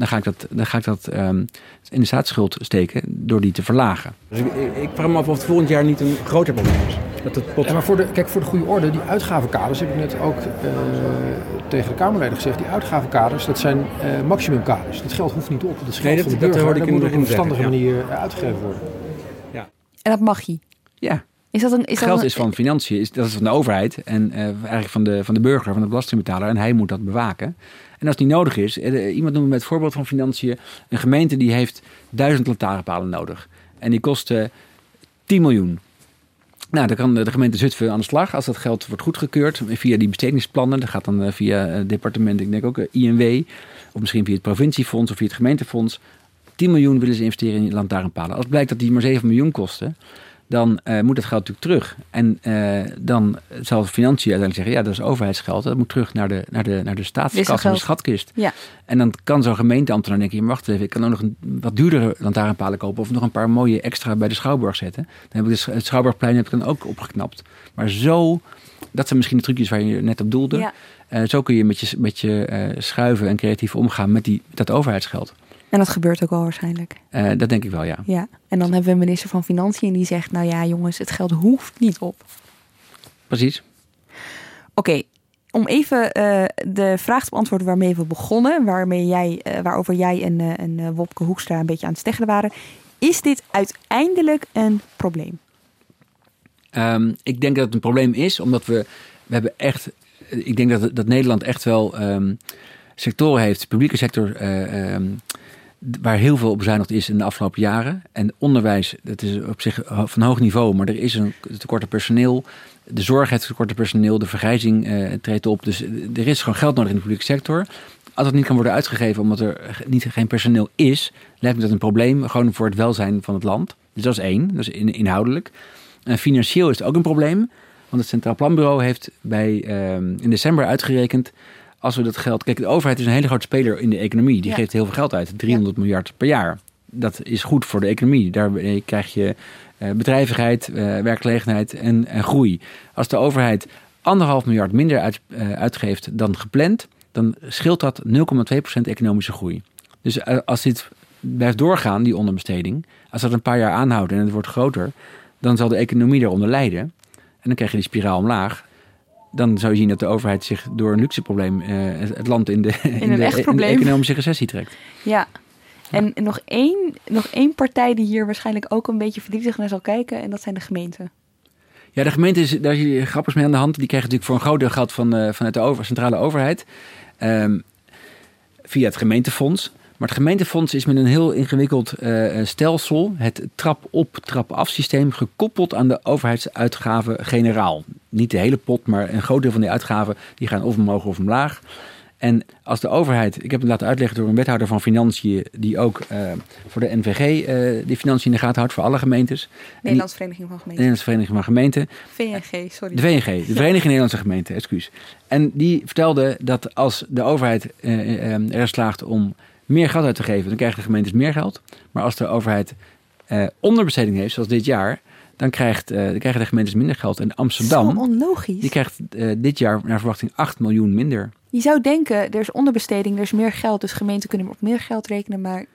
dan ga ik dat, dan ga ik dat um, in de staatsschuld steken door die te verlagen. Dus ik, ik, vraag me af of het volgend jaar niet een groter probleem is. Dat het pot... ja, maar voor de, kijk, voor de goede orde, die uitgavenkaders, heb ik net ook uh, tegen de Kamerleden gezegd, die uitgavenkaders, dat zijn uh, maximumkaders. Dat geld hoeft niet op. Dat is geld nee, dat, van de burger. Dat ik dat moet op een verstandige manier uh, uitgegeven worden. Ja. En dat mag je. Ja. Is dat een, is geld dat een, is van financiën, is, dat is van de overheid en uh, eigenlijk van de, van de burger, van de belastingbetaler. En hij moet dat bewaken. En als het niet nodig is, uh, iemand noemde met het voorbeeld van financiën, een gemeente die heeft duizend lantaarnpalen nodig. En die kosten 10 miljoen. Nou, dan kan de gemeente Zutphen aan de slag als dat geld wordt goedgekeurd via die bestedingsplannen. Dat gaat dan via het departement, ik denk ook INW, of misschien via het provinciefonds of via het gemeentefonds. 10 miljoen willen ze investeren in lantaarnpalen. Als blijkt dat die maar 7 miljoen kosten, dan uh, moet dat geld natuurlijk terug. En uh, dan zal de financiën uiteindelijk zeggen, ja, dat is overheidsgeld. Dat moet terug naar de, naar de, naar de staatskas, naar de schatkist. Ja. En dan kan zo'n gemeenteambtenaar denken, maar wacht even, ik kan ook nog een wat duurdere lantaarnpalen kopen of nog een paar mooie extra bij de Schouwburg zetten. Dan heb ik het Schouwburgplein heb ik dan ook opgeknapt. Maar zo, dat zijn misschien de trucjes waar je net op doelde. Ja. Uh, zo kun je met je, met je schuiven en creatief omgaan met, die, met dat overheidsgeld. En dat gebeurt ook wel waarschijnlijk. Uh, dat denk ik wel, ja. Ja, en dan hebben we een minister van Financiën die zegt, nou ja jongens, het geld hoeft niet op. Precies. Oké, okay, om even uh, de vraag te beantwoorden waarmee we begonnen, waarmee jij, uh, waarover jij en, en Wopke Hoekstra een beetje aan het steggelen waren. Is dit uiteindelijk een probleem? Um, ik denk dat het een probleem is, omdat we, we hebben echt, ik denk dat, dat Nederland echt wel um, sectoren heeft, de publieke sector, um, waar heel veel op bezuinigd is in de afgelopen jaren. En onderwijs, dat is op zich van hoog niveau, maar er is een tekort aan personeel. De zorg heeft tekort aan personeel, de vergrijzing uh, treedt op. Dus er is gewoon geld nodig in de publieke sector. Als dat niet kan worden uitgegeven omdat er niet, geen personeel is, lijkt me dat een probleem gewoon voor het welzijn van het land. Dus dat is één, dat is in, inhoudelijk. En financieel is het ook een probleem, want het Centraal Planbureau heeft bij, uh, in december uitgerekend als we dat geld. Kijk, de overheid is een hele grote speler in de economie. Die ja. geeft heel veel geld uit, 300 ja. miljard per jaar. Dat is goed voor de economie. Daarmee krijg je uh, bedrijvigheid, uh, werkgelegenheid en, en, groei. Als de overheid anderhalf miljard minder uit, uh, uitgeeft dan gepland, dan scheelt dat 0,2% economische groei. Dus als dit blijft doorgaan, die onderbesteding, als dat een paar jaar aanhoudt en het wordt groter, dan zal de economie daaronder lijden. En dan krijg je die spiraal omlaag dan zou je zien dat de overheid zich door een luxe probleem uh, het land in de, in, in, de, in de, economische recessie trekt. Ja. En nog één, nog één partij die hier waarschijnlijk ook een beetje verdrietig naar zal kijken, en dat zijn de gemeenten. Ja, de gemeente is daar is je grappigs mee aan de hand. Die krijgen natuurlijk voor een groot deel geld van, uh, vanuit de over, centrale overheid. Um, via het gemeentefonds. Maar het gemeentefonds is met een heel ingewikkeld uh, stelsel, het trap-op, trap-af systeem, gekoppeld aan de overheidsuitgaven generaal. Niet de hele pot, maar een groot deel van die uitgaven die gaan of omhoog of omlaag. En als de overheid, ik heb het laten uitleggen door een wethouder van Financiën, die ook uh, voor de NVG uh, die financiën in de gaten houdt voor alle gemeentes. Nederlandse Vereniging van Gemeenten. Nederlandse Vereniging van Gemeenten. VNG, sorry. De VNG, de Vereniging Nederlandse Gemeenten, excuus. En die vertelde dat als de overheid uh, er slaagt om meer geld uit te geven, dan krijgen de gemeentes meer geld. Maar als de overheid uh, onderbesteding heeft, zoals dit jaar, dan, krijgt, uh, dan krijgen de gemeentes minder geld. En Amsterdam, Zo onlogisch. die krijgt uh, dit jaar naar verwachting 8 miljoen minder. Je zou denken, er is onderbesteding, er is meer geld, dus gemeenten kunnen op meer geld rekenen, maar...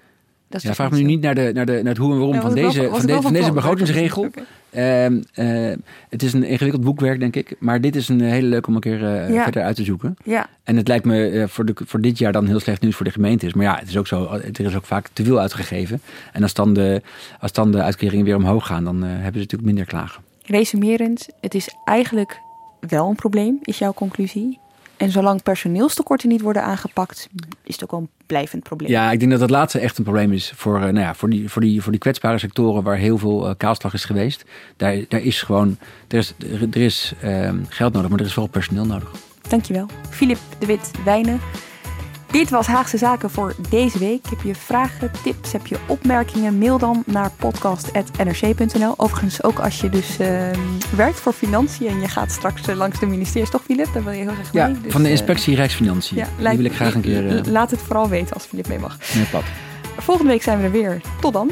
Dat is ja, vraag me nu niet naar, de, naar, de, naar het hoe en waarom Ja, van, wel- deze, van, wel de, van van deze begrotingsregel. Ehm, eh, het is een ingewikkeld boekwerk, denk ik. Maar dit is een hele leuk om een keer eh, Ja. verder uit te zoeken. Ja, En het lijkt me eh, voor, de, voor dit jaar dan heel slecht nieuws voor de gemeentes. Maar ja, het is ook zo, er is ook vaak te veel uitgegeven. En als dan de, als dan de uitkeringen weer omhoog gaan, dan eh, hebben ze natuurlijk minder klagen. resumerend, het is eigenlijk wel een probleem, is jouw conclusie. En zolang personeelstekorten niet worden aangepakt, is het ook een blijvend probleem. Ja, ik denk dat dat laatste echt een probleem is voor, uh, nou ja, voor, die, voor, die, voor die kwetsbare sectoren waar heel veel uh, kaalslag is geweest. Daar, daar is gewoon, er is, er is uh, geld nodig, maar er is vooral personeel nodig. Dankjewel. Filip de Wit Wijnen. Dit was Haagse Zaken voor deze week. Heb je vragen, tips, heb je opmerkingen? Mail dan naar podcast.nrc.nl. Overigens ook als je dus uh, werkt voor financiën en je gaat straks uh, langs de ministeries, toch Filip? Daar wil je heel graag ja, mee. Dus, van de inspectie uh, Rijksfinanciën. Ja, Die wil ik graag een keer... Laat het vooral weten als Filip mee mag. Volgende week zijn we er weer. Tot dan.